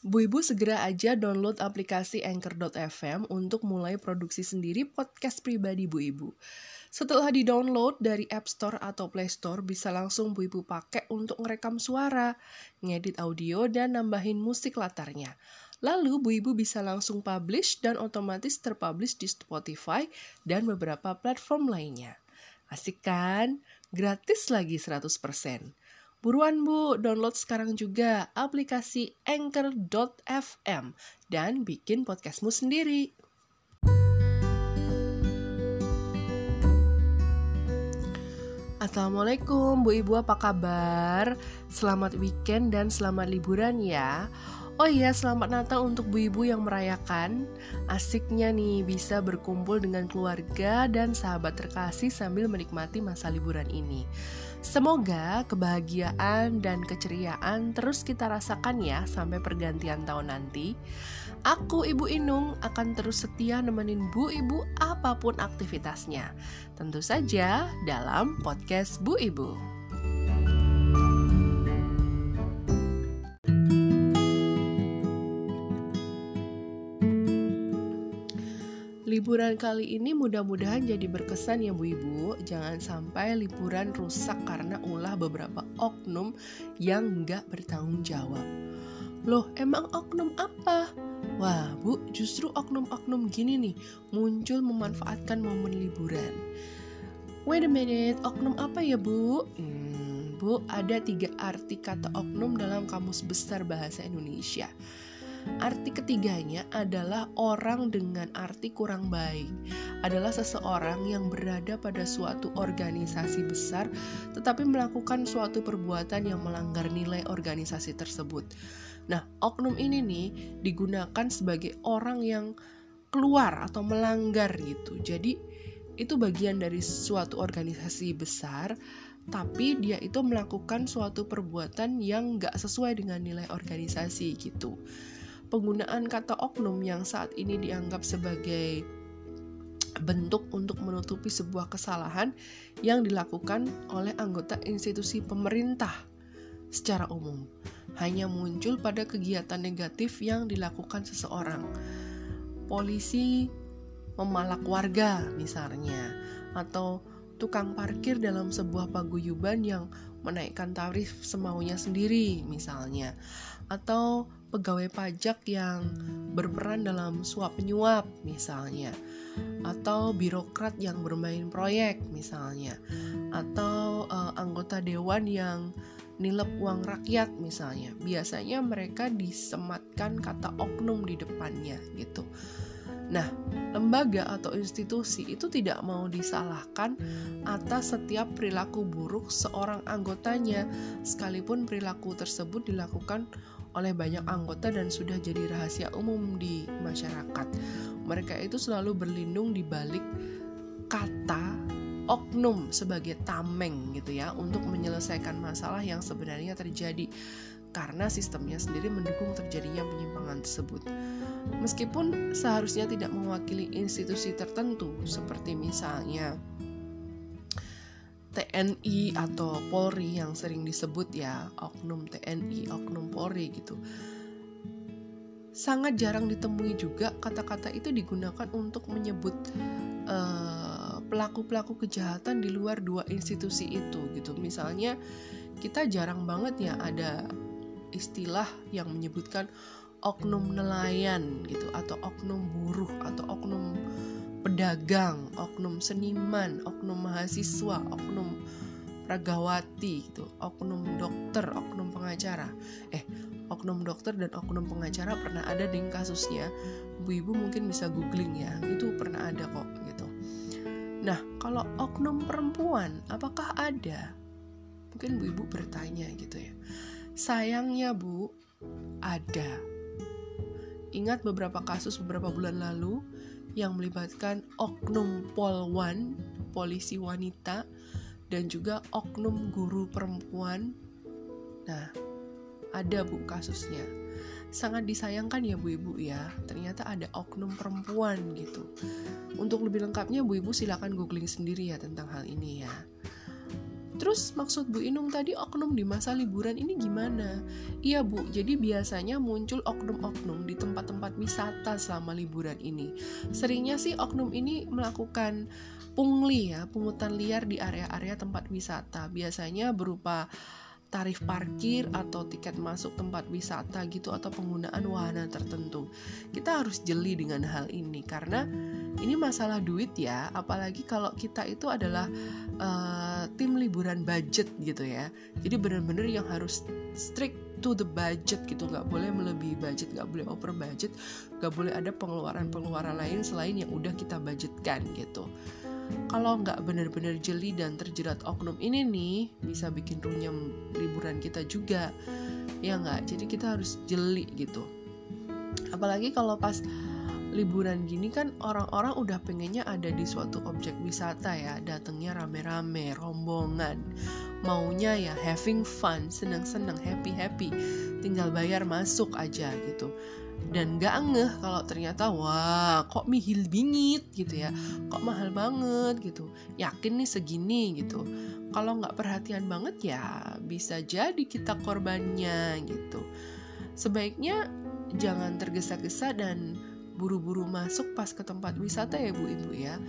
Bu Ibu segera aja download aplikasi Anchor.fm untuk mulai produksi sendiri podcast pribadi Bu Ibu. Setelah di-download dari App Store atau Play Store, bisa langsung Bu Ibu pakai untuk ngerekam suara, ngedit audio, dan nambahin musik latarnya. Lalu Bu Ibu bisa langsung publish dan otomatis terpublish di Spotify dan beberapa platform lainnya. Asik kan? Gratis lagi 100%. Buruan Bu, download sekarang juga aplikasi Anchor.fm dan bikin podcastmu sendiri. Assalamualaikum Bu Ibu apa kabar? Selamat weekend dan selamat liburan ya. Oh iya, selamat Natal untuk Bu Ibu yang merayakan. Asiknya nih bisa berkumpul dengan keluarga dan sahabat terkasih sambil menikmati masa liburan ini. Semoga kebahagiaan dan keceriaan terus kita rasakan ya sampai pergantian tahun nanti. Aku Ibu Inung akan terus setia nemenin Bu Ibu apa pun aktivitasnya. Tentu saja dalam podcast Bu Ibu. Liburan kali ini mudah-mudahan jadi berkesan ya Bu Ibu. Jangan sampai liburan rusak karena ulah beberapa oknum yang nggak bertanggung jawab. Loh, emang oknum apa? Wah, Bu, justru oknum-oknum gini nih muncul memanfaatkan momen liburan. Wait a minute, oknum apa ya Bu? Hmm, Bu, ada tiga arti kata oknum dalam Kamus Besar Bahasa Indonesia. Arti ketiganya adalah orang dengan arti kurang baik. Adalah seseorang yang berada pada suatu organisasi besar tetapi melakukan suatu perbuatan yang melanggar nilai organisasi tersebut. Nah, oknum ini nih digunakan sebagai orang yang keluar atau melanggar gitu. Jadi itu bagian dari suatu organisasi besar tapi dia itu melakukan suatu perbuatan yang gak sesuai dengan nilai organisasi gitu penggunaan kata oknum yang saat ini dianggap sebagai bentuk untuk menutupi sebuah kesalahan yang dilakukan oleh anggota institusi pemerintah secara umum hanya muncul pada kegiatan negatif yang dilakukan seseorang. Polisi memalak warga misalnya atau tukang parkir dalam sebuah paguyuban yang menaikkan tarif semaunya sendiri misalnya. Atau pegawai pajak yang berperan dalam suap penyuap misalnya. Atau birokrat yang bermain proyek misalnya. Atau uh, anggota dewan yang nilep uang rakyat misalnya. Biasanya mereka disematkan kata oknum di depannya gitu Nah, lembaga atau institusi itu tidak mau disalahkan atas setiap perilaku buruk seorang anggotanya, sekalipun perilaku tersebut dilakukan oleh banyak anggota dan sudah jadi rahasia umum di masyarakat. Mereka itu selalu berlindung di balik kata oknum sebagai tameng gitu ya untuk menyelesaikan masalah yang sebenarnya terjadi karena sistemnya sendiri mendukung terjadinya penyimpangan tersebut. Meskipun seharusnya tidak mewakili institusi tertentu seperti misalnya TNI atau Polri yang sering disebut ya oknum TNI, oknum Polri gitu. Sangat jarang ditemui juga kata-kata itu digunakan untuk menyebut eh, pelaku-pelaku kejahatan di luar dua institusi itu gitu. Misalnya kita jarang banget ya ada istilah yang menyebutkan oknum nelayan gitu atau oknum buruh atau oknum pedagang, oknum seniman, oknum mahasiswa, oknum pragawati gitu, oknum dokter, oknum pengacara. Eh, oknum dokter dan oknum pengacara pernah ada di kasusnya. Bu Ibu mungkin bisa googling ya, itu pernah ada kok gitu. Nah, kalau oknum perempuan, apakah ada? Mungkin Bu Ibu bertanya gitu ya. Sayangnya Bu, ada. Ingat beberapa kasus beberapa bulan lalu yang melibatkan oknum polwan, polisi wanita, dan juga oknum guru perempuan. Nah, ada bu kasusnya. Sangat disayangkan ya bu ibu ya, ternyata ada oknum perempuan gitu. Untuk lebih lengkapnya bu ibu silakan googling sendiri ya tentang hal ini ya. Terus maksud Bu Inung tadi oknum di masa liburan ini gimana? Iya Bu, jadi biasanya muncul oknum-oknum di tempat-tempat wisata selama liburan ini. Seringnya sih oknum ini melakukan pungli ya, pungutan liar di area-area tempat wisata. Biasanya berupa tarif parkir atau tiket masuk tempat wisata gitu atau penggunaan wahana tertentu. Kita harus jeli dengan hal ini karena ini masalah duit ya, apalagi kalau kita itu adalah uh, tim liburan budget gitu ya. Jadi benar-benar yang harus strict to the budget gitu, nggak boleh melebihi budget, nggak boleh over budget, nggak boleh ada pengeluaran-pengeluaran lain selain yang udah kita budgetkan gitu. Kalau nggak benar-benar jeli dan terjerat oknum ini nih bisa bikin runyam liburan kita juga. Ya nggak? Jadi kita harus jeli gitu. Apalagi kalau pas liburan gini kan orang-orang udah pengennya ada di suatu objek wisata ya. Datangnya rame-rame rombongan. Maunya ya having fun senang-senang happy-happy. Tinggal bayar masuk aja gitu. Dan gak ngeh kalau ternyata wah kok mihil bingit gitu ya. Kok mahal banget gitu. Yakin nih segini gitu. Kalau nggak perhatian banget ya bisa jadi kita korbannya gitu. Sebaiknya jangan tergesa-gesa dan buru-buru masuk pas ke tempat wisata ya bu ibu ya.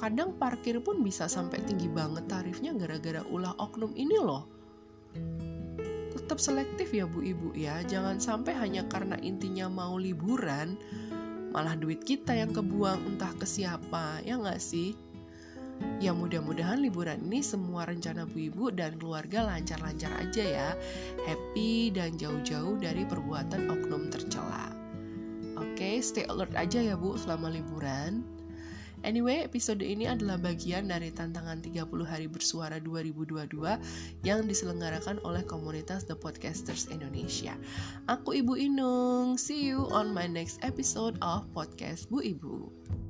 Kadang parkir pun bisa sampai tinggi banget tarifnya gara-gara ulah oknum ini loh. Tetap selektif ya bu ibu ya. Jangan sampai hanya karena intinya mau liburan malah duit kita yang kebuang entah ke siapa ya nggak sih? Ya mudah-mudahan liburan ini semua rencana bu ibu dan keluarga lancar-lancar aja ya. Happy dan jauh-jauh dari perbuatan oknum tercela Oke, stay alert aja ya bu selama liburan Anyway, episode ini adalah bagian dari tantangan 30 hari bersuara 2022 yang diselenggarakan oleh komunitas The Podcasters Indonesia. Aku Ibu Inung. See you on my next episode of Podcast Bu Ibu.